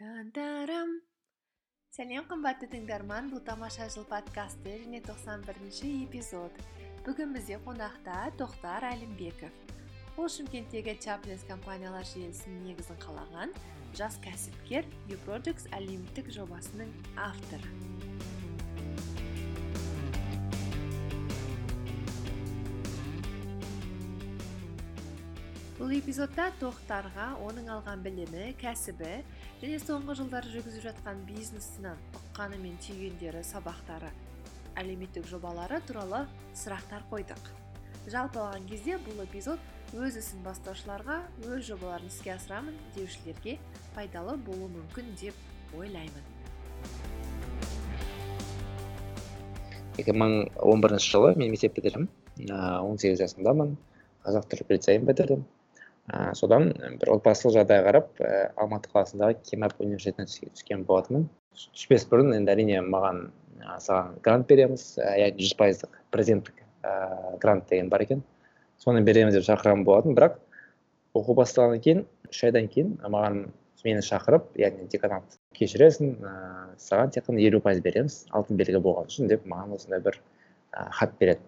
Тан-тарам. сәлем қымбатты тыңдарман бұл тамаша жыл подкасты және 91 бірінші эпизод бүгін бізде қонақта тоқтар әлімбеков ол шымкенттегі чаплес компаниялар желісінің негізін қалаған жас кәсіпкер uprojects әлеуметтік жобасының авторы бұл эпизодта тоқтарға оның алған білімі кәсібі және соңғы жылдары жүргізіп жатқан бизнесінен ұққаны мен түйгендері сабақтары әлеуметтік жобалары туралы сұрақтар қойдық. Жалпы алған кезде бұл эпизод өз ісін бастаушыларға өз жобаларын іске асырамын деушілерге пайдалы болуы мүмкін деп ойлаймын. екі мың он бірінші жылы мен мектеп бітірдім. Он сегіз жасымдамын. Қазақ түрік лицейін бітірдім. Ә, содан бір отбасылық жағдайға қарап ә, алматы қаласындағы кемап университетіне түскен болатынмын. Түспес бұрын енді әрине маған ә, саған грант береміз. Ә, яғни жүз пайыздық президенттік ә, грант деген бар екен. Соны береміз деп шақырған болатын бірақ оқу басталғаннан кейін үш айдан кейін маған мені шақырып яғни деканат кешіресің ә, саған тек қана елу пайыз береміз алтын белгі болған үшін деп маған осындай бір ә, хат береді.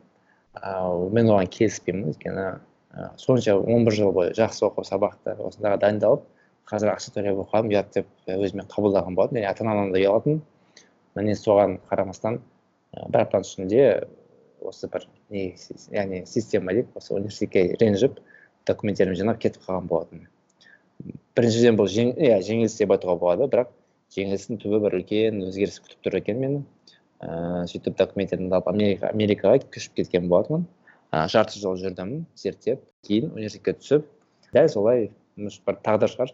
Ә, мен оған келіспеймін өйткені Ә, сонша он бір жыл бойы жақсы оқып сабақты осындайға дайындалып қазір ақша төлеп оқығаным ұят деп өзіме қабылдаған болатын және ата анамнан да ұялатын міне соған қарамастан ә, бір аптаның ішінде осы бір не яғни система дейік осы университетке ренжіп документтерімді жинап кетіп қалған болатын біріншіден бұл иә жеңіліс деп айтуға болады бірақ жеңілістің түбі бір үлкен өзгеріс күтіп тұр екен мені. Ыыы сөйтіп документтерімді алып америка, америкаға көшіп кеткен болатынмын. Жарты жыл жүрдім зерттеп кейін университетке түсіп дәл солай бір тағдыр шығар.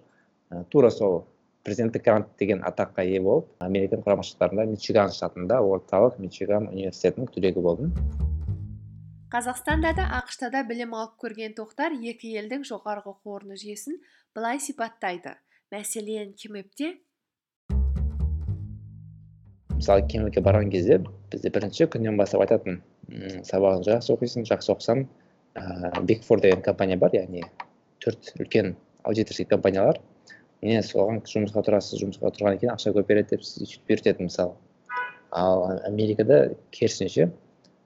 Тура сол президенттік грант деген атаққа ие болып америка құрама штаттарында мичиган штатында орталық мичиган университетінің түлегі болдым. Қазақстанда да ақш та да білім алып көрген тоқтар екі елдің жоғарғы оқу орны жүйесін былай сипаттайды. Мәселен кемепте мысалы кемекке барған кезде бізде бірінші күннен бастап айтатын сабағыңды жақсы оқисың жақсы оқысаң ыыы биг фор деген компания бар яғни төрт үлкен аудиторский компаниялар. Міне соған жұмысқа тұрасыз жұмысқа тұрғаннан кейін ақша көп береді деп сөйтіп үйрететін мысалы. Ал америкада керісінше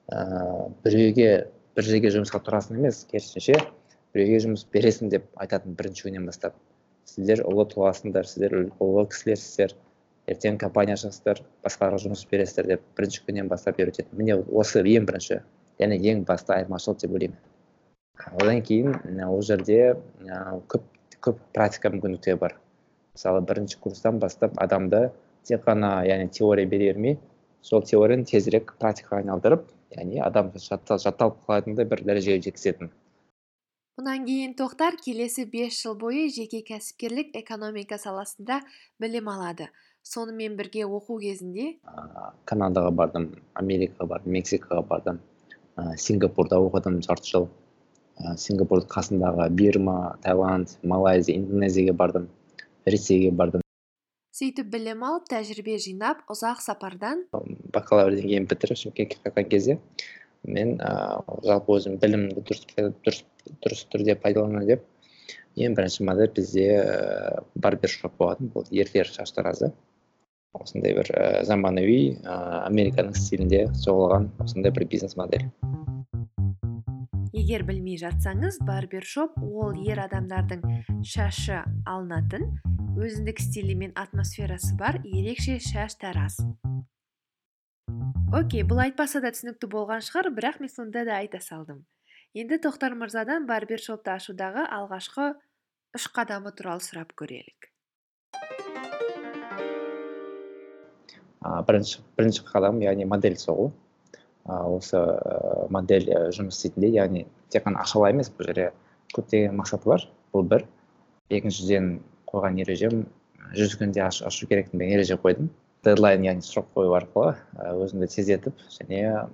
ыыы біреуге бір жерге жұмысқа тұрасың емес керісінше біреуге жұмыс бересің деп айтатын бірінші күннен бастап. Сіздер ұлы тұлғасыңдар сіздер ұлы кісілерсіздер. Ертең компания ашасыздар басқаларға жұмыс бересіздер деп бірінші күннен бастап үйретеді міне осы ең бірінші және ең басты айырмашылық деп ойлаймын. Одан кейін ол жерде көп көп практика мүмкіндіктері бар. Мысалы бірінші курстан бастап адамды тек қана яғни теория бере бермей сол теорияны тезірек практикаға айналдырып яғни адам жатталып қалатындай бір дәрежеге жеткізетін. Мұнан кейін тоқтар келесі бес жыл бойы жеке кәсіпкерлік экономика саласында білім алады. Сонымен бірге оқу кезінде? Канадаға бардым америкаға бардым мексикаға бардым ә, сингапурда оқыдым жарты жыл. Ә, сингапурдың қасындағы бирма таиланд малайзия индонезияға бардым ресейге бардым. Сөйтіп білім алып тәжірибе жинап ұзақ сапардан? Бакалавр деңгейін бітіріп шымкентке қайтқан кезде мен ыыы жалпы өзім білімді дұрыс дұрыс дұрыс түрде пайдаланайын деп ең бірінші модель бізде барбершоп болатын бұл ерлер шаштаразы. Осындай бір ә, заманауи ә, американың стилінде соғылған осындай бір бизнес модель. Егер білмей жатсаңыз барбершоп ол ер адамдардың шашы алынатын өзіндік стилі мен атмосферасы бар ерекше шаш тараз. Окей бұл айтпаса да түсінікті болған шығар бірақ мен сонда да айта салдым. Енді тоқтар мырзадан барбершопты ашудағы алғашқы үш қадамы туралы сұрап көрелік. Бірінші бірінші қадам яғни модель соғу. Осы модель жұмыс істейтіндей яғни тек қана ақшалай емес бұл жерде көптеген мақсаты бар. Бұл бір. Екіншіден қойған ережем жүз күнде ашу, ашу керек деген ереже қойдым. Дедлайн яғни срок қою арқылы өзімді тездетіп және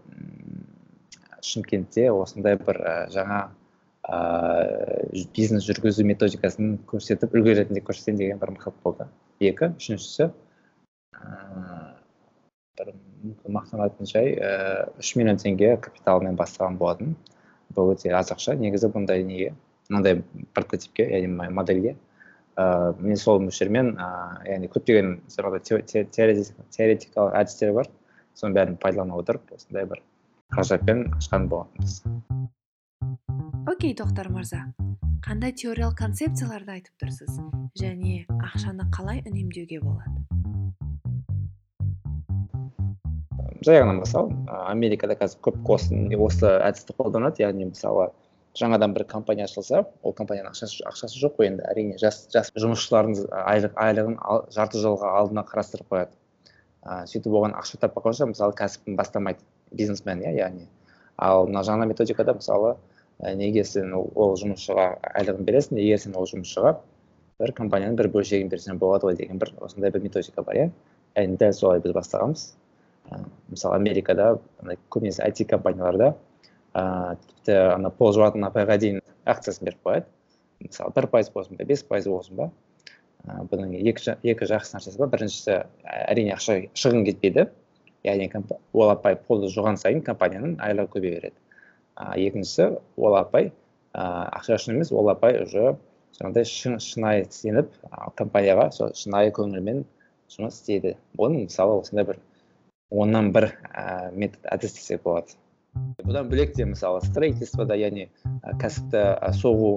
шымкентте осындай бір жаңа ыыы бизнес жүргізу методикасын көрсетіп үлгі ретінде көрсетейін деген бір мақсат болды. Екі. Үшіншісі бір мақтанатын жай үш миллион теңге капиталмен бастаған болатын бұл өте аз ақша негізі бұндай неге? Мынандай прототипке яғни модельге ыыы мен сол мөлшермен ыыы яғни көптеген теоретикалық әдістер бар. Соның бәрін пайдалана отырып осындай бір қаражатпен ашқан болатынбыз окей тоқтар мырза. Қандай теориялық концепцияларды айтып тұрсыз? Және ақшаны қалай үнемдеуге болады? Жай ғана мысал америкада қазір көп осы, осы әдісті қолданады. Яғни мысалы жаңадан бір компания ашылса ол компанияның ақшасы, ақшасы жоқ қой енді. Әрине жас жас жұмысшылардың айлық айлығын жарты жылға алдына қарастырып қояды. Ә, сөйтіп оған ақша таппай қойса мысалы кәсібін бастамайды бизнесмен иә яғни. Ал мына жаңа методикада мысалы ә, неге сен ол, ол жұмысшыға айлығын бересің егер сен ол жұмысшыға бір компанияның бір бөлшегін берсең болады ғой деген бір осындай бір методика бар иә. Яғни дәл солай біз бастағанбыз. Мысалы америкада көбінесе IT компанияларда ыыы тіпті ана пол жуатын апайға дейін акциясын беріп қояды. Мысалы бір пайыз болсын ба бес пайыз болсын ба ыыы бұның екі, екі жақсы нәрсесі бар. Біріншісі әрине ақша шығын кетпейді. Яғни ол апай полды жуған сайын компанияның айлығы көбейе береді. А екіншісі ол апай ыыы ақша үшін емес ол апай уже жаңағыдай шынайы сеніп компанияға сол шынайы көңілмен жұмыс істейді. Оны мысалы осындай бір оннан бір ә, метод әдіс десек болады. Бұдан бөлек те мысалы строительствода яғни кәсіпті соғу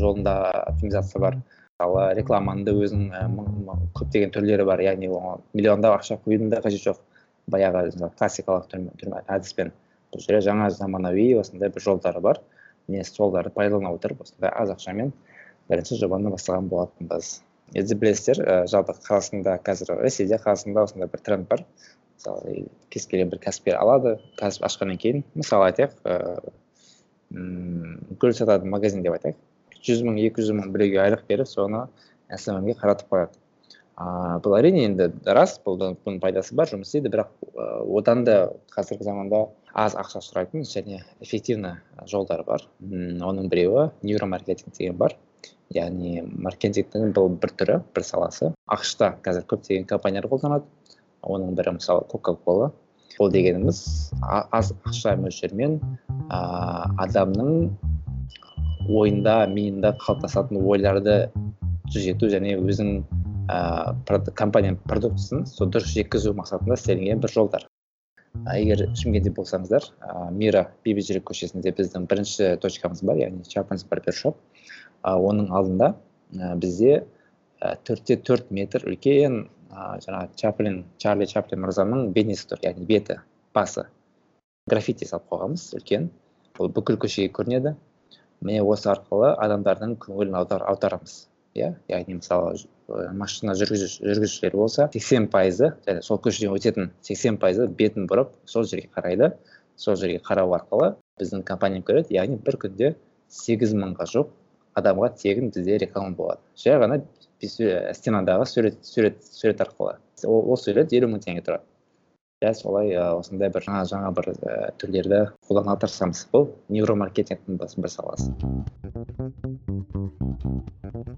жолында оптимизация бар. Мысалы рекламаның да өзінің көптеген түрлері бар. Яғни оған миллиондап ақша құюдың да қажеті жоқ. Баяғы классикалық әдіспен. Бұл жерде жаңа заманауи осындай бір жолдары бар. Міне солдарды пайдалана отырып осындай аз ақшамен бірінші жобаны бастаған болатынбыз. Енді білесіздер жалпы қазақстанда қазір ресейде қазақстанда осындай бір тренд бар. Мысалы кез келген бір кәсіпкер алады кәсіп ашқаннан кейін мысалы айтайық ыыы гүл сататын магазин деп айтайық. жүз мың екі жүз мың біреуге айлық беріп соны сммге қаратып қояды. Ыыы бұл әрине енді рас бұл бұның пайдасы бар жұмыс істейді бірақ одан да қазіргі заманда аз ақша сұрайтын және эффективный жолдар бар. Оның біреуі нейромаркетинг деген бар. Яғни маркетингтің бұл бір түрі бір саласы. Ақш та қазір көптеген компаниялар қолданады. Оның бірі мысалы кока кола ол дегеніміз аз ақша мөлшермен ә, адамның ойында миында қалыптасатын ойларды түзету және өзің ә, компанияның продуктісін сол дұрыс жеткізу мақсатында істелінген бір жолдар. Егер шымкентте болсаңыздар ә, мира бейбітшілік көшесінде біздің бірінші точкамыз бар яғни чапманс барбершоп оның алдында ә, бізде төртте төрт метр үлкен жаңағы чаплин чарли чаплин мырзаның бейнесі тұр яғни беті басы. Граффити салып қойғанбыз үлкен. Ол бүкіл көшеге көрінеді. Міне осы арқылы адамдардың көңілін аударамыз. Иә яғни мысалы машина жүргізушілер болса сексен пайызы және сол көшеден өтетін сексен пайызы бетін бұрып сол жерге қарайды. Сол жерге қарау арқылы біздің компания көреді яғни бір күнде сегіз мыңға жуық адамға тегін бізде реклама болады. Жай ғана стенадағы сурет сурет сурет арқылы ол, ол сурет елу мың теңге тұрады дәл солай осындай бір жаңа жаңа бір ә, түрлерді қолдануға тырысамыз бұл невромаркетингтің бір саласы.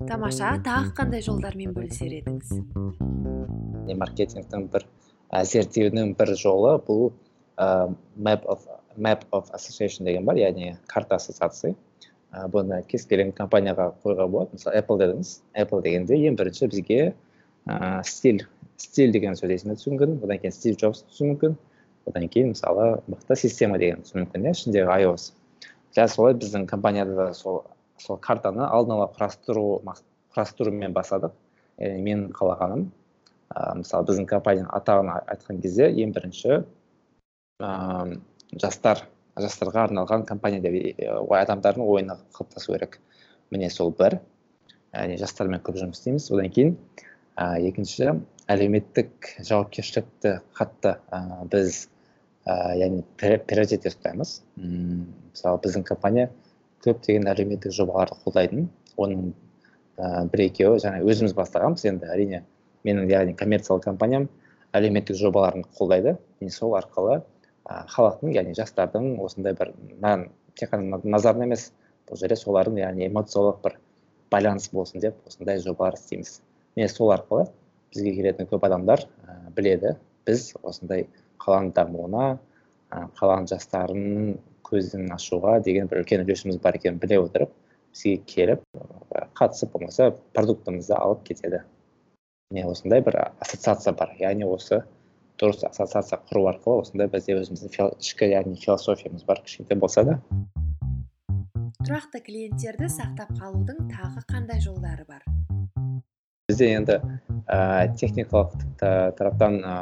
Тамаша тағы қандай жолдармен бөлісер едіңіз? Маркетингтің бір ә, зерттеудің бір жолы бұл ә, map of map of association деген бар яғни карта ассоциации. Ә, бұны кез келген компанияға қоюға болады. Мысалы apple дедіңіз. Apple дегенде ең бірінші бізге ә, стиль стиль деген сөз есіме түсуі мүмкін одан кейін стив джобс түсуі мүмкін одан кейін мысалы мықты система деген түсуі мүмкін иә ішіндегі ios. Дәл солай біздің компанияда да сол сол картаны алдын ала құрастыру құрастырумен бастадық. Яғни менің қалағаным ә, мысалы біздің компанияның атағын айтқан кезде ең бірінші ә, жастар жастарға арналған компания деп адамдардың ойына қалыптасу керек. Міне сол бір. Яғни жастармен көп жұмыс істейміз. Одан кейін ә, екінші әлеуметтік жауапкершілікті қатты ә, біз ә, яғни приоритет ұстаймыз. Мысалы біздің компания көптеген әлеуметтік жобаларды қолдайтын. Оның ә, бір екеуі жаңа өзіміз бастағанбыз. Енді әрине менің яғни коммерциялық компаниям әлеуметтік жобаларын қолдайды. Және сол арқылы халықтың яғни жастардың осындай бір тек қана назарын емес бұл жерде солардың яғни эмоциялық бір байланыс болсын деп осындай жобалар істейміз. Міне сол арқылы бізге келетін көп адамдар ә, біледі біз осындай қаланың дамуына ә, қаланың жастарының көзін ашуға деген бір үлкен үлесіміз бар екенін біле отырып бізге келіп қатысып болмаса продуктымызды алып кетеді. Міне осындай бір ассоциация бар. Яғни осы дұрыс ассоциация құру арқылы осындай бізде өзіміздің ішкі яғни философиямыз бар кішкентай болса да. Тұрақты клиенттерді сақтап қалудың тағы қандай жолдары бар? Бізде енді ә, техникалық тараптан ә,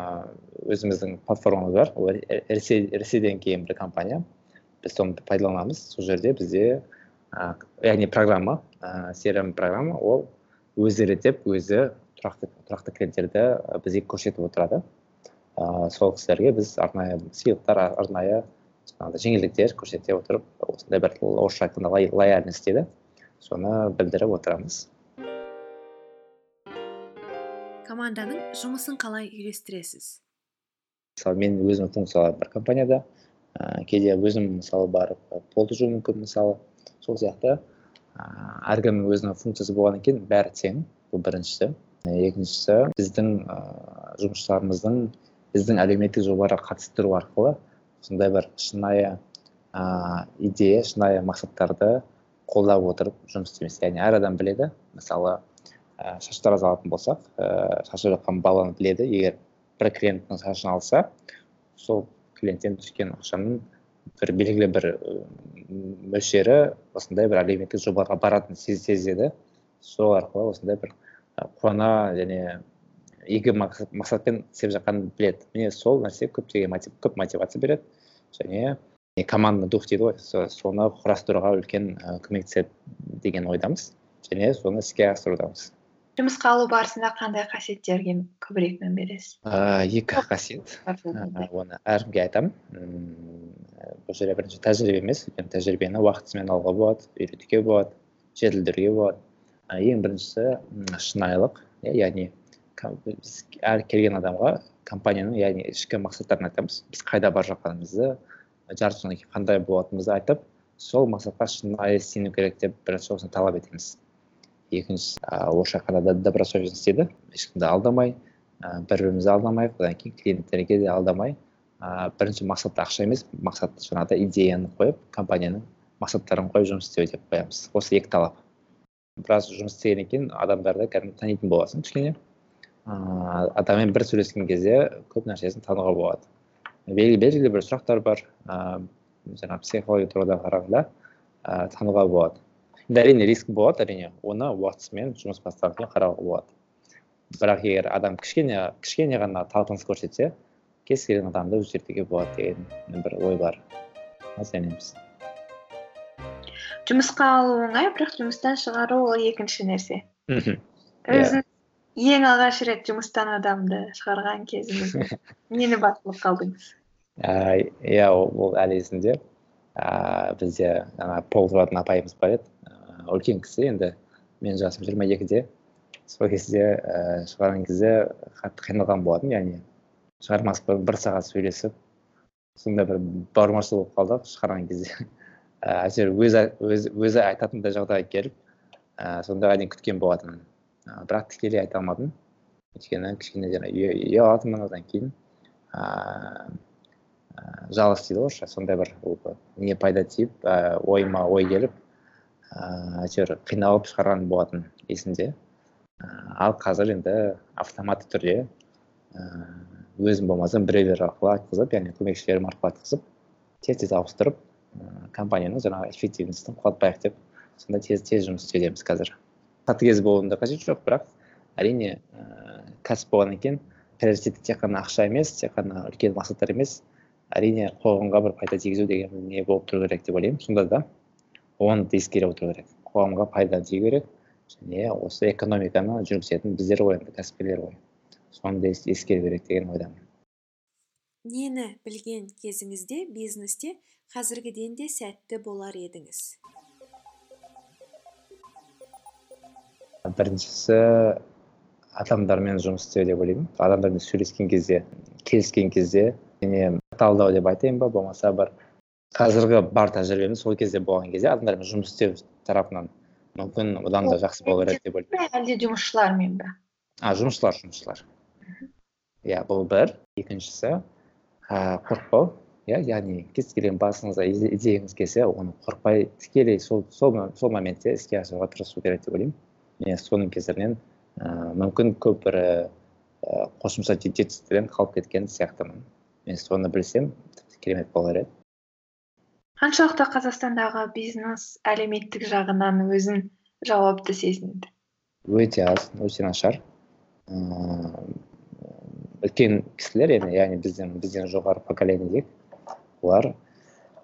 өзіміздің платформамыз бар. Ол ресейден келген бір компания. Біз соны пайдаланамыз. Сол жерде бізде ә, яғни программа ә, crm программа ол өзі реттеп өзі тұрақты тұрақты клиенттерді бізге көрсетіп отырады. Ыыы сол кісілерге біз арнайы сыйлықтар арнайы жаңағыдай жеңілдіктер көрсете отырып осындай бір орысша айтқанда лояльность дейді. Соны білдіріп отырамыз. Команданың жұмысын қалай үйлестіресіз? Мысалы мен өзімнің функцияларым бар компанияда ә, кейде өзім мысалы барып пол жуу мүмкін мысалы сол сияқты. Ә, әркімнің өзінің функциясы болғаннан кейін бәрі тең бұл біріншісі. Екіншісі біздің ә, жұмысшыларымыздың біздің әлеуметтік жобаларға қатыстыру арқылы сондай бір шынайы ә, идея шынайы мақсаттарды қолдап отырып жұмыс істейміз яғни әр адам біледі. Мысалы ә, шаш тараз алатын болсақ ә, шашып жатқан баланы біледі. Егер бір клиенттің шашын алса сол клиенттен түскен ақшаның бір белгілі бір мөлшері осындай бір әлеуметтік жобаға баратынын сезеді. Сол арқылы осындай бір қуана және игі мақсатпен істеп жатқанын біледі. Міне сол нәрсе көптеген мотив, көп мотивация береді. Және командный дух дейді ғой. Соны құрастыруға үлкен көмектеседі деген ойдамыз. Және соны іске асырудамыз. Жұмысқа алу барысында қандай қасиеттерге көбірек мән бересіз? Ыыы екі қасиет. Оны әркімге айтамын. Бұл жерде бірінші тәжірибе емес. Өйткені тәжірибені уақытысымен алуға болады үйретуге болады жетілдіруге болады. Ең біріншісі шынайылық. Яғни біз әр келген адамға компанияның яғни ішкі мақсаттарын айтамыз. Біз қайда бара жатқанымызды жарты жылдан кейін қандай болатынымызды айтып сол мақсатқа шынайы сену керек деп бірінші осыны талап етеміз. Екіншісі орысша айтқанда добросовестность дейді ешкімді алдамай бір бірімізді алдамайық одан кейін клиенттерге де алдамай ә, бірінші мақсат ақша емес мақсат жаңағыдай идеяны қойып компанияның мақсаттарын қойып жұмыс істеу деп қоямыз. Осы екі талап. Біраз жұмыс істегеннен кейін адамдарды кәдімгі танитын боласың кішкене. Ыыы адаммен бір сөйлескен кезде көп нәрсесін тануға болады. Белгілі бір сұрақтар бар. Ыыы жаңағы психология тұрғыдан қарағанда ыыы тануға болады. Енді әрине риск болады әрине оны уақытысымен жұмыс бастағаннан кейін қарауға болады. Бірақ егер адам кішкене кішкене ғана талпыныс көрсетсе кез келген адамды өзгертуге болады деген бір ой бар. Сенеміз жұмысқа алу оңай бірақ жұмыстан шығару ол екінші нәрсе. Мхм. Өзің ең алғаш рет жұмыстан адамды шығарған кезіңіз нені басылып қалдыңыз? Иә ол әлі есімде. Ыыы бізде ана пол тұратын апайымыз бар еді. Үлкен кісі енді менің жасым жиырма екіде. Сол кезде ііі шығарған кезде қатты қиналған болатынмын яғни шығармас бұрын бір сағат сөйлесіп сондай бір бауырмашыл болып қалдық шығарған кезде. Әйтеуір өзі өзі өзі айтатындай жағдайға келіп ііі сондайға дейін күткен болатынмын. Бірақ тікелей айта алмадым өйткені кішкене жаңағы ұялатынмын одан кейін ыыы жалғыз дейді ғой орысша сондай бір не пайда тиіп ііі ойыма ой келіп ыыы әйтеуір қиналып шығарған болатын есімде ал қазір енді автоматты түрде ыыы өзім болмасам біреулер арқылы айтқызып яғни көмекшілерім арқылы айтқызып тез тез ауыстырып компанияның жаңағы эффективностін құлатпайық деп сондай тез тез жұмыс істеудеміз қазір қатыгез болудың да қажеті жоқ бірақ әрине ііі кәсіп болғаннан кейін приоритеті тек қана ақша емес тек қана үлкен мақсаттар емес. Әрине қоғамға бір пайда тигізу деген не болып тұру керек деп ойлаймын. Сонда да оны да ескере отыру керек. Қоғамға пайда тигу керек және осы экономиканы жүргізетін біздер ғой енді кәсіпкерлер ғой. Соны да ескеру керек деген ойдамын. Нені білген кезіңізде бизнесте қазіргіден де сәтті болар едіңіз? Біріншісі адамдармен жұмыс істеу деп ойлаймын. Адамдармен сөйлескен кезде келіскен кезде және талдау деп айтайын ба болмаса бір қазіргі бар тәжірибеміз сол кезде болған кезде адамдармен жұмыс істеу тарапынан мүмкін одан да жақсы болар еді деп ойлаймын. әлде жұмысшылармен ба а жұмысшылар жұмысшылар. Иә бұл бір. Екіншісі ыыы қорықпау. Иә яғни кез келген басыңызға идеяңыз келсе оны қорықпай тікелей сол сол, сол моментте іске асыруға тырысу керек деп ойлаймын. Мен соның кесірінен ә, мүмкін көп бір ә, қосымша жетістіктерден қалып кеткен сияқтымын. Мен соны білсем керемет болар еді. Қаншалықты қазақстандағы бизнес әлеуметтік жағынан өзін жауапты сезінеді өте аз өте нашар. Үлкен кісілер енді яғни бізден бізден жоғары поколение олар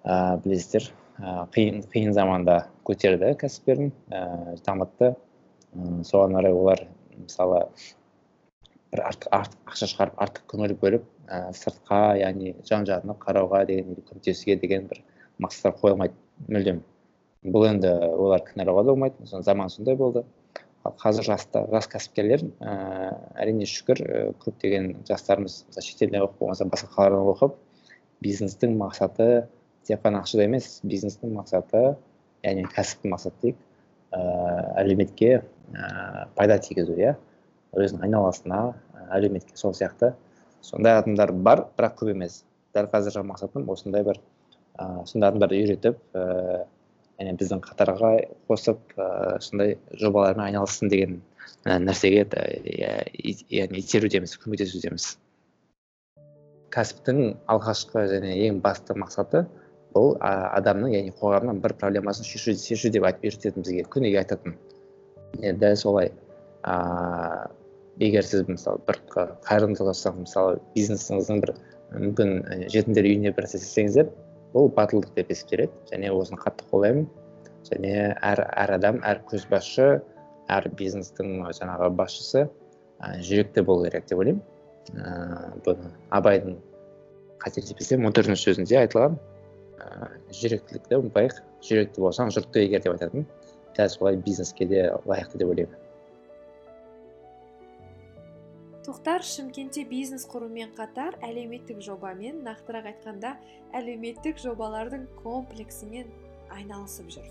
ә, білесіздер ә, қиын қиын заманда көтерді кәсіптерін ә, дамытты. Соған орай олар мысалы бір артық, ақша шығарып артық көңіл бөліп ә, сыртқа яғни жан жағына қарауға деген көмектесуге деген бір мақсаттар қоя алмайды. Мүлдем. Бұл енді олар кінәлауға да болмайды. Заман сондай болды. Ал қазір жаста жас кәсіпкерлер ә, әрине шүкір көптеген жастарымыз шетелде оқып болмаса басқа қалаларда оқып бизнестің мақсаты тек қана ақшада емес бизнестің мақсаты яғни кәсіптің мақсаты дейік ыыы әлеуметке ә, пайда тигізу иә? Өзінің айналасына әлеуметке сол сияқты. Сондай адамдар бар бірақ көп емес. Дәл қазіргі мақсатым осындай бір ыыы сондай адамдарды үйретіп ііі және біздің қатарға қосып ыыы сондай жобалармен айналыссын деген нәрсеге яғни итерудеміз көмектесудеміз. Кәсіптің алғашқы және ең басты мақсаты бұл адамның яғни қоғамның бір проблемасын шешу, шешу деп айтып үйрететін бізге күніге айтатын. Е дәл солай ыыы егер сіз мысалы бір қайырымдылық жасасаңыз мысалы бизнесіңіздің бір мүмкін жетімдер үйіне бір нәрсе істесеңіздер бұл батылдық деп есептеледі және осыны қатты қолдаймын. Және әр әр адам әр көшбасшы әр бизнестің жаңағы басшысы ә, жүректі болу керек деп ойлаймын. Ыыы бұны абайдың қателеспесем он төртінші сөзінде айтылған ыыы жүректілікті ұмытпайық. Жүректі болсаң жұртты егер деп айтатын. Дәл солай бизнеске де лайықты деп ойлаймын тоқтар шымкентте бизнес құрумен қатар әлеуметтік жобамен нақтырақ айтқанда әлеуметтік жобалардың комплексімен айналысып жүр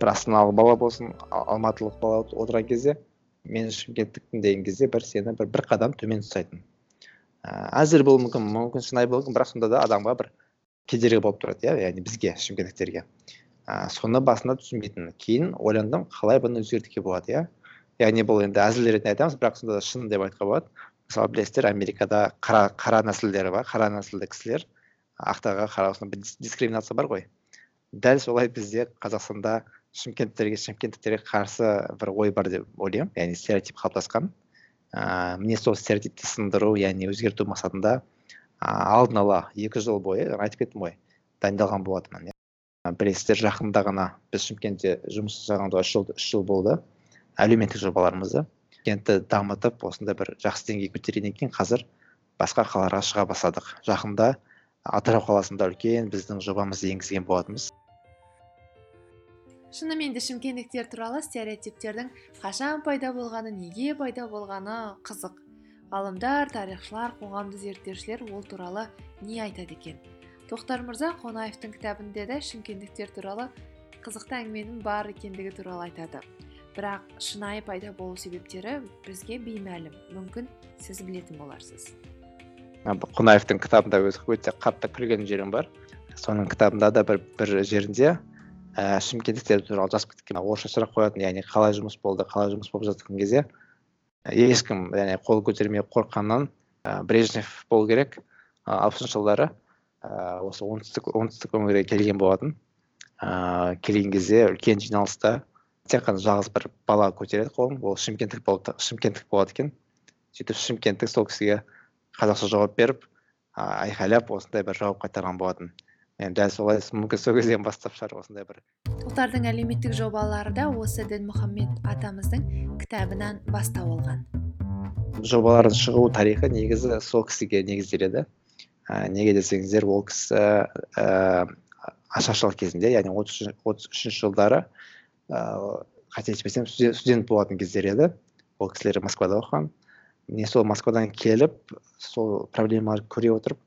бір астаналық бала болсын алматылық бала отырған кезде мен шымкенттікпін деген кезде бір сені бір бір қадам төмен ұстайтын ә, әзір болуы мүмкін мүмкін шынайы болуы мүмкін бірақ сонда да адамға бір кедергі болып тұрады иә яғни бізге шымкенттіктерге ә, соны басында түсінбейтінмін кейін ойландым қалай бұны өзгертуге болады иә? Яғни бұл енді әзіл ретінде айтамыз бірақ сонда да шын деп айтуға болады. Мысалы білесіздер америкада қара қара нәсілдері бар қара нәсілді кісілер ақтарға қара бір дискриминация бар ғой. Дәл солай бізде қазақстанда шымкенттерге шымкенттіктерге қарсы бір ой бар деп ойлаймын. Яғни стереотип қалыптасқан. Ыыы міне сол стереотипті сындыру яғни өзгерту мақсатында алдын ала екі жыл бойы айтып кеттім ғой дайындалған болатынмын білесіздер жақында ғана біз шымкентте жұмыс жасағанымызға үш жыл үш жыл болды. Әлеуметтік жобаларымызды кентті дамытып осындай бір жақсы деңгейге көтергеннен кейін қазір басқа қалаларға шыға бастадық. Жақында атырау қаласында үлкен біздің жобамызды енгізген болатынбыз. Шынымен де шымкенттіктер туралы стереотиптердің қашан пайда болғаны неге пайда болғаны қызық. Ғалымдар тарихшылар қоғамды зерттеушілер ол туралы не айтады екен? Тоқтар мырза қонаевтың кітабында да шымкенттіктер туралы қызықты әңгіменің бар екендігі туралы айтады. Бірақ шынайы пайда болу себептері бізге беймәлім. Мүмкін сіз білетін боларсыз. Қонаевтың кітабында өзі өте қатты күлген жерім бар. Соның кітабында да бір бір жерінде ә, шымкенттіктер туралы жазып кеткен орысша сұрақ қоятын яғни қалай жұмыс болды қалай жұмыс болып жатқан кезде ешкім яғни қол көтермей қорыққаннан ә, брежнев болу керек алпысыншы жылдары. Ә, осы оңтүстік оңтүстік өңірге келген болатын. Ә, келген кезде үлкен жиналыста тек қана жалғыз бір бала көтереді қолын. Ол шымкенттік шымкенттік болады екен. Сөйтіп шымкенттік сол кісіге қазақша жауап беріп айқайлап осындай бір жауап қайтарған болатын. Енді дәл солай мүмкін сол кезден бастап шығар осындай бір. Тоқтардың әлеуметтік жобалары да осы дінмұхаммед атамыздың кітабынан бастау алған. Жобалардың шығу тарихы негізі сол кісіге негізделеді. Ә, неге десеңіздер ол кісі ә, ашаршылық кезінде яғни отыз үшінші жылдары ыыы қателеспесем студент болатын кездер еді. Ол кісілер москвада оқыған. Міне сол москвадан келіп сол проблемаларды көре отырып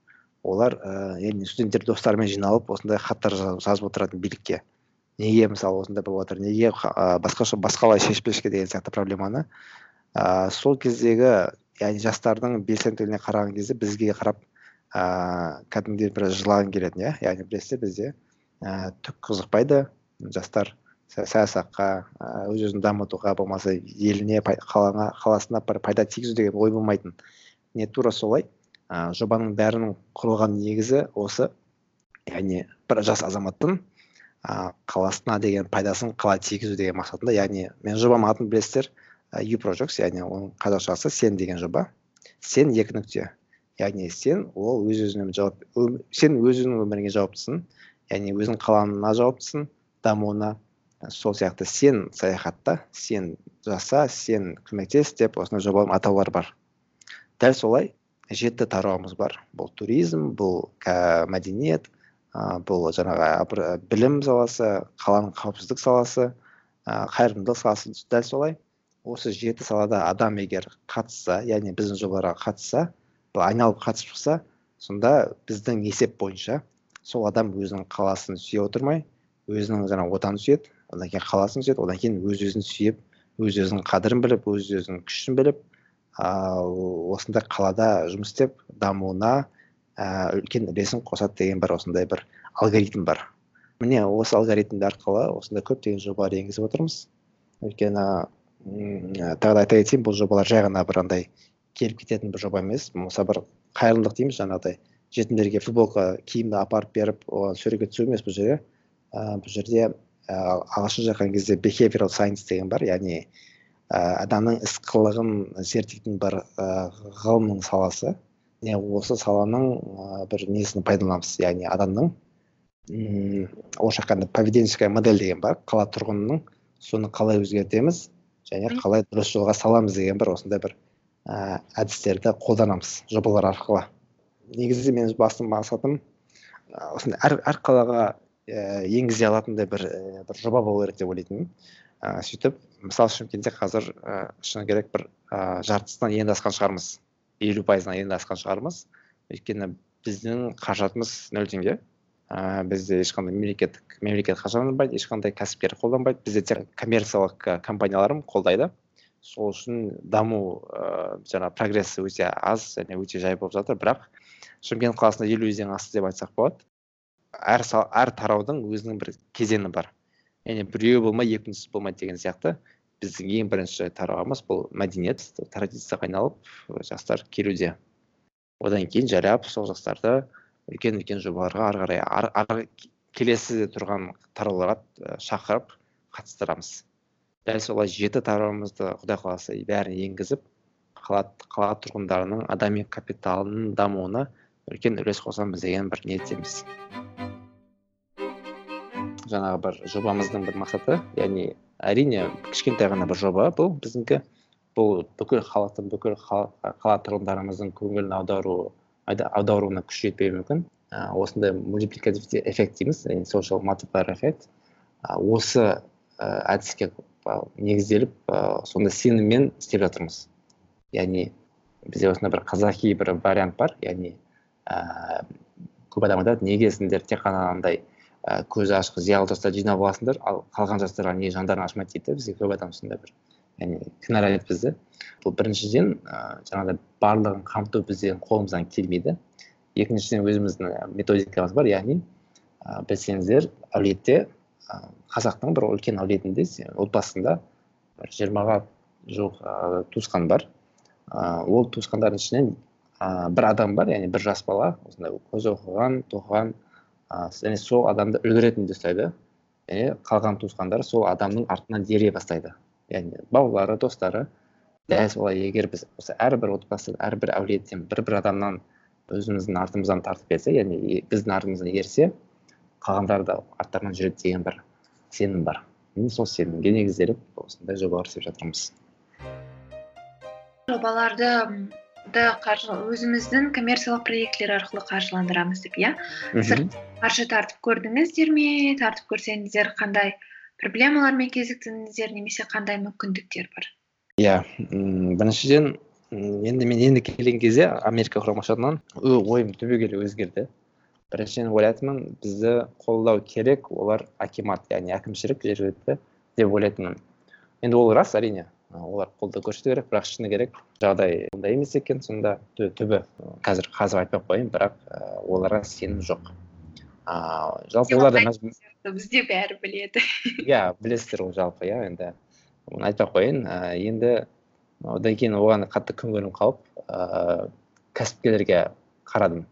олар ыыы студенттер достарымен жиналып осындай хаттар жазып отыратын билікке. Неге мысалы осындай болып жатыр неге басқаша басқалай шешпеске деген сияқты проблеманы. Ә, сол кездегі яғни жастардың белсенділігіне қараған кезде бізге қарап ыыы кәдімгідей бір жылағың келетін иә. Яғни білесіздер бізде ііі түк қызықпайды. Жастар саясатқа өз өзін дамытуға болмаса еліне қалаңа қаласына бір пайда тигізу деген ой болмайтын. Не тура солай. Ыыы жобаның бәрінің құрылған негізі осы. Яғни бір жас азаматтың ыыы қаласына деген пайдасын қалай тигізу деген мақсатында. Яғни мен жобамның атын білесіздер ю projects яғни оның қазақшасы сен деген жоба. Сен екі нүкте. Яғни сен ол өз өзіңе жауап сен өз өзіңнің өміріңе жауаптысың яғни өзің қалаңына жауаптысың дамуына. Сол сияқты сен саяхатта сен жаса сен көмектес деп осындай жоба атаулар бар. Дәл солай жеті тарауымыз бар. Бұл туризм бұл мәдениет ә, бұл жаңағы білім саласы қаланың қауіпсіздік саласы ә, қайырымдылық саласы дәл солай. Осы жеті салада адам егер қатысса яғни біздің жобаларға қатысса айналып қатысып шықса сонда біздің есеп бойынша сол адам өзінің қаласын сүйе отырмай өзінің жаңағы отанын сүйеді одан кейін қаласын сүйеді одан кейін өз өзін сүйіп өз өзінің қадірін біліп өз өзінің күшін біліп ыыы осындай қалада жұмыс істеп дамуына ә, үлкен үлесін қосады деген бір осындай бір алгоритм бар. Міне осы алгоритм арқылы осындай көптеген жобалар енгізіп отырмыз. Өйткені тағы да айта кетейін бұл жобалар жай ғана бір андай келіп кететін бір жоба емес. Болмаса бір қайырымдылық дейміз жаңағыдай. Жетімдерге футболка киімді апарып беріп оған суретке түсу емес бұл жерде ыыы бұл жерде ағылшынша айтқан кезде behavioral science деген бар. Яғни ә, адамның іс қылығын зерттейтін бір ә, ғылымның саласы. Не осы саланың ә, бір несін пайдаланамыз. Яғни адамның орысша айтқанда поведенческая модель деген бар. Қала тұрғынының соны қалай өзгертеміз және қалай дұрыс жолға саламыз деген бір осындай бір ә, әдістерді қолданамыз жобалар арқылы. Негізі менің басты мақсатым осындай әр, әр қалаға ііі енгізе алатындай бір ііі бір жоба болу керек деп ойлайтынмын. Ыыы сөйтіп мысалы шымкентте қазір і шыны керек бір ыыы жартысынан енді асқан шығармыз. Елу пайызынан енді асқан шығармыз. Өйткені біздің қаражатымыз нөл теңге. Ыыы бізде ешқандай мемлекеттік мемлекет қаржыланбайды ешқандай кәсіпкер қолданбайды. Бізде тек коммерциялық компаниялар қолдайды. Сол үшін даму ыыы жаңағы прогрессі өте аз және өте жай болып жатыр. Бірақ шымкент қаласында елу еседен асты деп айтсақ болады. Әр әр тараудың өзінің бір кезеңі бар. Яғни біреуі болмай екіншісі болмайды деген сияқты. Біздің ең бірінші тарауымыз бұл мәдениет традицияға айналып жастар келуде. Одан кейін жайлап сол жастарды үлкен үлкен жобаларға ары қарай келесі тұрған тарауларға шақырып қатыстырамыз. Дәл солай жеті тарауымызды құдай қаласа бәрін енгізіп қала, қала тұрғындарының адами капиталының дамуына үлкен үлес қосамыз деген бір ниеттеміз. Жаңағы бір жобамыздың бір мақсаты яғни әрине кішкентай ғана бір жоба бұл. Біздікі бұл бүкіл халықтың бүкіл қала тұрғындарымыздың көңілін аудару аударуына күш жетпеуі мүмкін. Осындай мультипликативті эффект дейміз яғни social эффект. Осы ә, әдіске негізделіп ә, сондай сеніммен істеп жатырмыз. Яғни бізде осындай бір қазақи бір вариант бар. Яғни ә, көп адам айтады неге сендер тек қана андай ә, көзі ашық зиялы жастар жинап аласыңдар ал қалған жастарға неге жандарын ашмайды дейді бізге көп адам сондай бір яғни кінәлайды бізді. Бұл біріншіден ә, жаңағыдай барлығын қамту бізден қолымыздан келмейді. Екіншіден өзіміздің методикамыз бар. Яғни ә, білсеңіздер әулиетте ә, қазақтың бір үлкен әулетінде отбасында бір жиырмаға жуық ә, туысқан бар. Ә, ол туысқандардың ішінен ә, бір адам бар яғни бір жас бала осындай көзі оқыған тоқыған және сол адамды үлгі ретінде ұстайды. Және қалған туысқандары сол адамның артынан ере бастайды. Яғни балалары достары дәл солай егер біз осы әрбір отбасы әрбір әулеттен бір бір адамнан өзіміздің артымыздан тартып берсе яғни біздің артымыздан ерсе қалғандары да арттарынан жүреді деген бір сенім бар. Міне сол сенімге негізделіп осындай жобалар істеп жатырмыз. Жобаларды қаржы өзіміздің коммерциялық проектілер арқылы қаржыландырамыз деп иә? Қаржы тартып көрдіңіздер ме? Тартып көрсеңіздер қандай проблемалармен кезіктіңіздер? Немесе қандай мүмкіндіктер бар? Иә біріншіден енді мен енді келген кезде америка құрама штатынан ойым түбегейлі өзгерді. Біріншіден ойлайтынмын бізді қолдау керек олар акимат яғни әкімшілік жергілікті деп ойлайтынмын. Енді ол рас әрине. Олар қолдау көрсету керек бірақ шыны керек жағдай ондай емес екен. Сонда түбі қазір қазір айтпай ақ қояйын бірақ оларға сенім жоқ. Ыыы жалпы олар бізде бәрі біледі. Иә білесіздер ғой жалпы иә енді оны айтпай ақ қояйын. Енді одан кейін оған қатты көңілім қалып ыыы кәсіпкерлерге қарадым.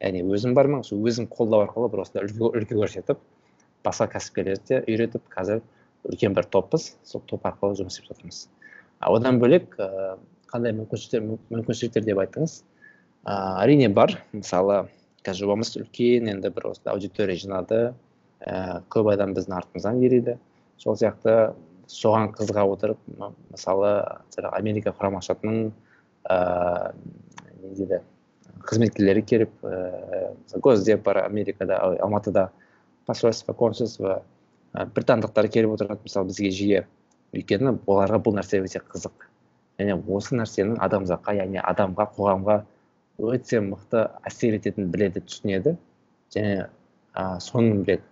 Яғни өзім бармын сол өзім қолдау арқылы бір осындай үлгі көрсетіп басқа кәсіпкерлерді үйретіп қазір үлкен бір топпыз сол топ арқылы жұмыс істеп жатырмыз. Одан бөлек қандай мүмкіншіліктер мүмкіншіліктер деп айттыңыз? Ыыы әрине бар. Мысалы қазір жобамыз үлкен енді бір осындай аудитория жинады. Ііі көп адам біздің артымыздан ериді сол сияқты соған қызыға отырып мысалы америка құрама штатының ыыы не дейді? Қызметкерлері келіп ііі госдеп бар америкада алматыда посольство консульство. Британдықтар келіп отырады мысалы бізге жиі. Өйткені оларға бұл нәрсе өте қызық. Және осы нәрсенің адамзатқа яғни адамға қоғамға өте мықты әсер ететінін біледі түсінеді. Және ә, соны біледі.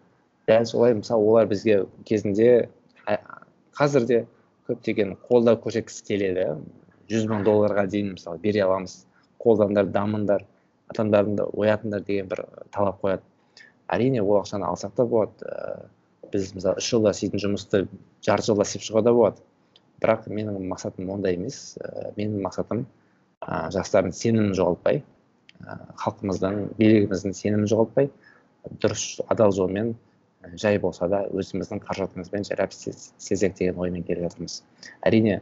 Дәл солай мысалы олар бізге кезінде қазір де көптеген қолдау көрсеткісі келеді. Жүз мың долларға дейін мысалы бере аламыз. Қолдаңдар дамыңдар адамдарыңды оятыңдар деген бір талап қояды. Әрине ол ақшаны алсақ та болады. Ыыы біз мысалы үш жылда істейтін жұмысты жарты жылда істеп шығуға да болады. Бірақ менің мақсатым ондай емес. Ә, менің мақсатым ә, жастардың сенімін жоғалтпай ә, халқымыздың билігіміздің сенімін жоғалтпай дұрыс адал жолмен жай болса да өзіміздің қаражатымызбен жайлап істесек деген оймен келіп жатырмыз. Әрине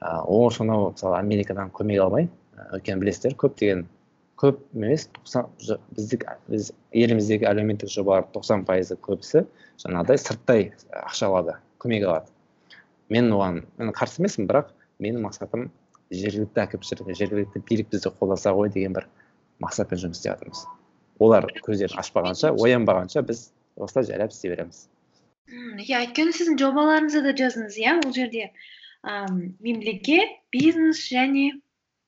ол сонау мысалы америкадан көмек алмай өйткені білесіздер. Көптеген көп емес тоқсан біздік біз еліміздегі әлеуметтік жобалар тоқсан пайызы көбісі жаңағыдай сырттай ақша алады көмек алады. Мен оған мен қарсы емеспін бірақ менің мақсатым жергілікті әкімшілік жергілікті билік бізді қолдаса ғой деген бір мақсатпен жұмыс істеп жатырмыз. Олар көздерін ашпағанша оянбағанша біз осылай жайлап істей береміз. Иә өйткені сіздің жобаларыңызда да жаздыңыз иә ол жерде ыыы мемлекет бизнес және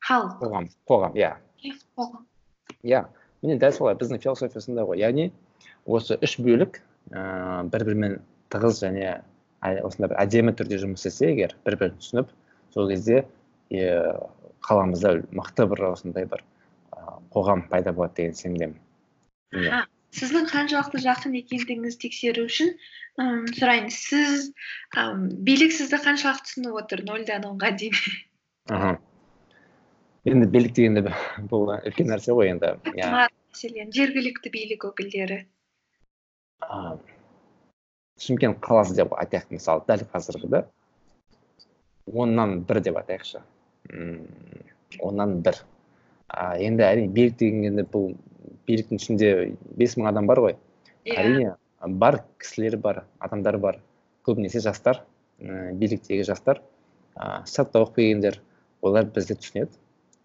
халық қоғам қоғам иә. Иә. Міне дәл солай біздің философиясында ғой. Яғни осы үш бөлік ыыы бір бірімен тығыз және осындай бір әдемі түрде жұмыс істесе егер бір бірін түсініп сол кезде қаламызда мықты бір осындай бір қоғам пайда болады деген сенімдемін. Иә сіздің қаншалықты жақын екендігіңізді тексеру үшін м сұрайын. Сіз билік сізді қаншалықты түсініп отыр? Нөлден онға дейін. Енді билік дегенде бұл үлкен нәрсе ғой енді иә. мәселен жергілікті билік өкілдері. Шымкент қаласы деп айтайық мысалы дәл қазіргіде оннан бір деп айтайықшы. Оннан бір. А, енді әрине билік дегенде бұл биліктің ішінде бес мың адам бар ғой. Yeah. Иә. әрине бар кісілер бар адамдар бар. Көбінесе жастар ә, биліктегі жастар. Ыыы сыртта оқып келгендер олар бізді түсінеді.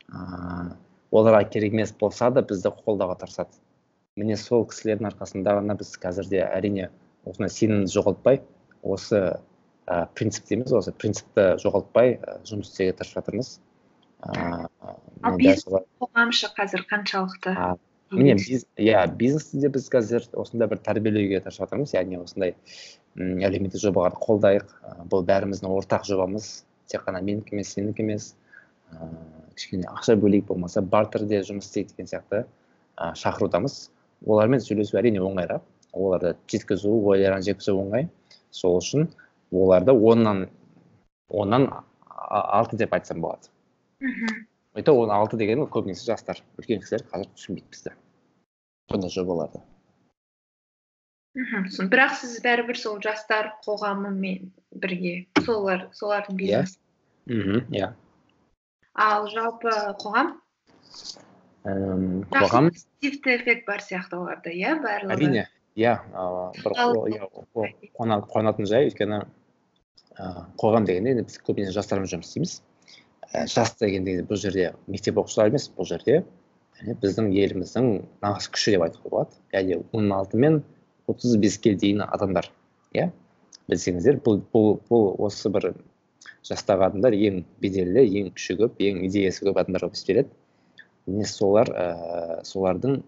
Оларға керек емес болса да бізді қолдауға тырысады. Міне сол кісілердің арқасында ғана біз қазір де әрине осындай сенімді жоғалтпай осы ә, принцип дейміз осы принципті жоғалтпай ә, жұмыс істеуге тырысып жатырмыз. Ыыы қоғам шы қазір қаншалықты? Міне иә бизнесті де біз қазір осындай бір тәрбиелеуге тырысып жатырмыз. Яғни осындай әлеуметтік жобаларды қолдайық. Бұл бәріміздің ортақ жобамыз. Тек қана менікі емес сенікі емес. Ыыы кішкене ақша бөлейік болмаса бартерде жұмыс істейік деген сияқты ә, шақырудамыз. Олармен сөйлесу әрине оңайырақ оларды жеткізу ойларын жеткізу оңай. Сол үшін оларды оннан оннан алты деп айтсам болады. Мхм. Это он алты деген көбінесе жастар. Үлкен кісілер қазір түсінбейді бізді. Сондай жобаларды. Мхм. Бірақ сіз бәрібір сол жастар қоғамымен бірге солар солардың иә. бизнесі. Мхм иә. Ал жалпы қоғам? Ііі қоғам? позитивті эффект бар сияқты оларда иә барлығы? Әрине иә бір қуанатын жай өйткені қоғам дегенде енді біз көбінесе жастармен жұмыс істейміз. І жас дегенде бұл жерде мектеп оқушылары емес бұл жерде біздің еліміздің нағыз күші деп айтуға болады. Яғни он алты мен отыз беске дейін адамдар иә. Білсеңіздер бұл бұл бұл осы бір жастағы адамдар ең беделді ең күші көп ең идеясы көп адамдар болып есептеледі міне солар ә, солардың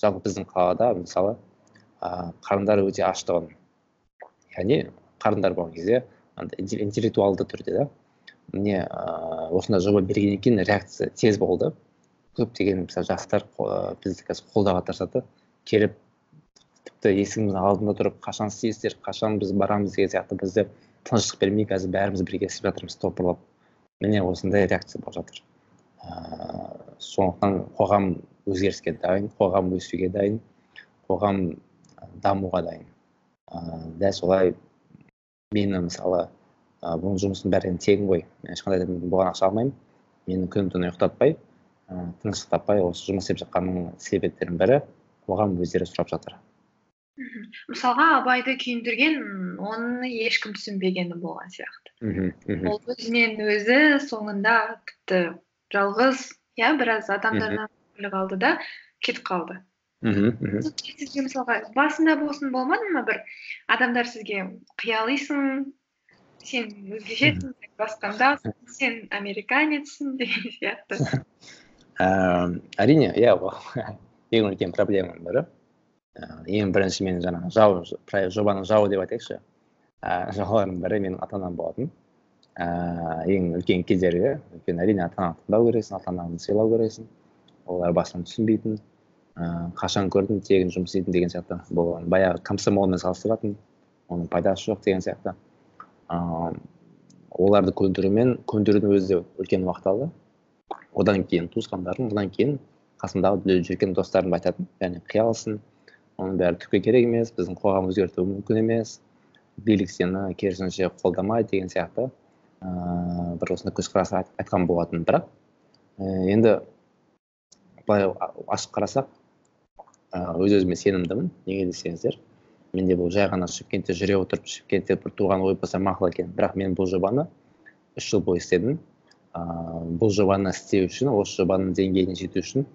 жалпы біздің қалада мысалы ә, қарындары өте аштығын яғни қарындар болған кезде интеллектуалды түрде да. Міне ыыы осындай жоба бергеннен кейін реакция тез болды. Көптеген мысалы жастар бізді қазір қолдауға тырысады. Келіп тіпті есігіміздің алдында тұрып қашан істейсіздер? Қашан біз барамыз? деген сияқты бізді тыныштық бермей қазір бәріміз бірге істеп жатырмыз топырлап міне осындай реакция болып жатыр ыыы сондықтан қоғам өзгеріске дайын қоғам өсуге дайын қоғам дамуға дайын ыыы дәл солай мені мысалы ыыы бұның жұмыстың бәрі тегін ғой. Мен ешқандай да бұған ақша алмаймын мені күні түні ұйықтатпай ыыы тыныштық таппай осы жұмыс істеп жатқанымның себептерінің бірі қоғам өздері сұрап жатыр. Мхм мысалға абайды күйіндірген оны ешкім түсінбегені болған сияқты. Мхм ол өзінен өзі соңында тіпті жалғыз иә біраз адамдардан көңілі қалды да кетіп қалды. Мхм мхм сізге мысалға басында болсын болмады ма бір адамдар сізге қиялисың сен өзгешесің сен басқандасың сен американецсің деген сияқты. Ііі әрине иә ол ең үлкен проблеманың бірі ең бірінші мен жаңағы жау жобаның жауы деп айтайықшы ііі жауларымның бірі менің ата анам болатын ііі ең үлкен кедергі өйткені әрине ата анаңды тыңдау керексің ата анаңды сыйлау керексің олар басынан түсінбейтін ыыы қашан көрдім тегін жұмыс істейтін деген сияқты бұл баяғы комсомолмен салыстыратын оның пайдасы жоқ деген сияқты ыыы оларды көндірумен көндірудің өзі де үлкен уақыт алды одан кейін туысқандарым одан кейін қасымдағы жүрген достарым айтатын яғни қиялсың оның бәрі түкке керек емес біздің қоғам өзгерту мүмкін емес. Билік сені керісінше қолдамайды деген сияқты. Ыыы бір осындай көзқарас айтқан болатын бірақ енді былай ашып қарасақ өз өзіме сенімдімін. Неге десеңіздер менде бұл жай ғана шымкентте жүре отырып шымкентте бір туған ой болса мақұл екен. Бірақ мен бұл жобаны үш жыл бойы істедім. Ыыы бұл жобаны істеу үшін осы жобаның деңгейіне жету үшін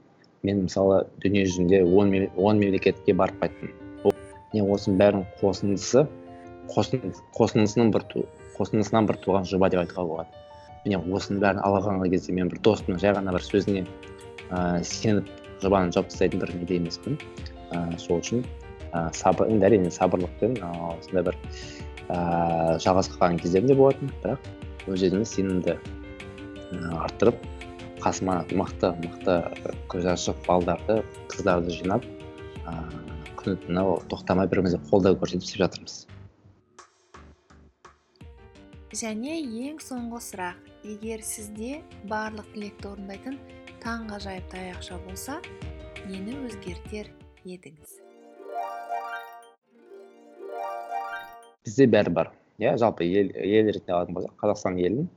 мен мысалы дүние жүзінде он, он мемлекетке барып қайттым. Міне осының бәрінің қосындысы қосындысының бір қосындысынан бір туған жоба деп айтуға болады. Міне осының бәрін ала қалған кезде мен бір достымның жай ғана бір сөзіне ыыы сеніп жобаны жауып тастайтын бір неде емеспін. Ыыы сол үшін ыыы сабыр енді әрине сабырлықпен осындай бір ыыы жалғасып қалған кездерім де болатын. Бірақ өз өзіме сенімді арттырып қасыма мықты мықты көзі ашық балдарды қыздарды жинап ыыы күні түні тоқтамай бір бірімізге қолдау көрсетіп істеп жатырмыз. Және ең соңғы сұрақ. Егер сізде барлық тілекті орындайтын таңғажайып таяқша болса нені өзгертер едіңіз? Бізде бәрі бар. Иә жалпы ел ел ретінде алатын болсақ қазақстан елін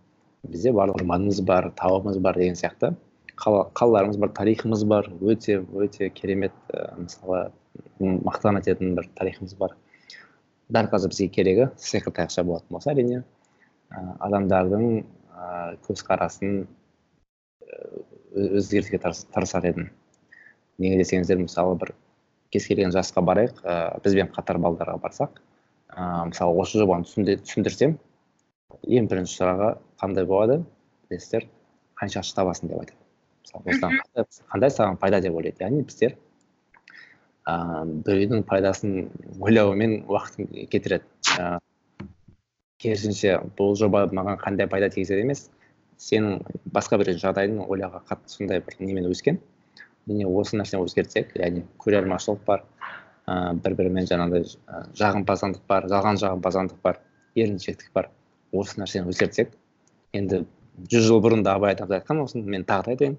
бізде барлық орманымыз бар тауымыз бар деген сияқты. Қалаларымыз бар тарихымыз бар. Өте өте керемет ә, мысалы мақтан ететін бір тарихымыз бар. Дәл қазір бізге керегі сиқыр таяқша болатын болса әрине ә, адамдардың ә, көзқарасын өзгертуге тырысар едім. Неге десеңіздер мысалы бір кез келген жасқа барайық ыыы бізбен қатар балдарға барсақ ыыы мысалы осы жобаны түсіндірсем ең бірінші сұрағы қандай болады? Білесіздер қанша ақша табасың деп айтады мысалы осыдан қандай саған пайда деп ойлайды? Яғни біздер ыыы біреудің пайдасын ойлаумен уақытын кетіреді. Ыыы керісінше бұл жоба маған қандай пайда тигізеді емес сенің басқа бір жағдайың ойлауға қатты сондай бір немен өскен. Міне осы нәрсені өзгертсек яғни көреалмашылық бар ыыы бір бірімен жаңағыдай жағымпаздық бар жалған жағымпаздық бар еріншектік бар. Осы нәрсені өзгертсек енді жүз жыл бұрын да абай атамыз айтқан осыны мен тағы да айтайын.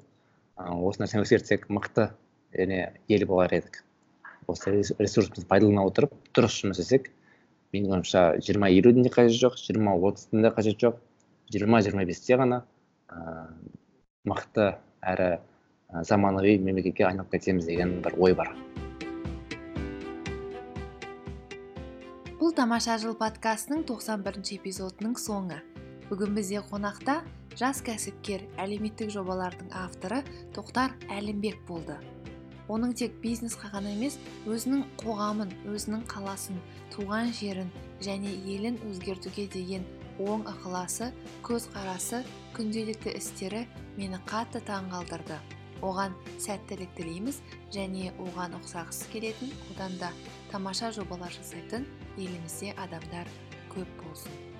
Осы нәрсені өзгертсек мықты және ел болар едік. Осы ресурсымызды пайдалана отырып дұрыс жұмыс істесек менің ойымша жиырма елудің де қажеті жоқ жиырма отыздың да қажеті жоқ жиырма жиырма бесте ғана ыыы мықты әрі заманауи мемлекетке айналып кетеміз деген бір ой бар. Тамаша жыл подкастының 91 бірінші эпизодының соңы. Бүгін бізде қонақта жас кәсіпкер әлеуметтік жобалардың авторы тоқтар әлімбек болды. Оның тек бизнесқа ғана емес өзінің қоғамын өзінің қаласын туған жерін және елін өзгертуге деген оң ықыласы көзқарасы күнделікті істері мені қатты таңғалдырды. Оған сәттілік тілейміз және оған ұқсағысы келетін одан да тамаша жобалар жасайтын елімізде адамдар көп болсын.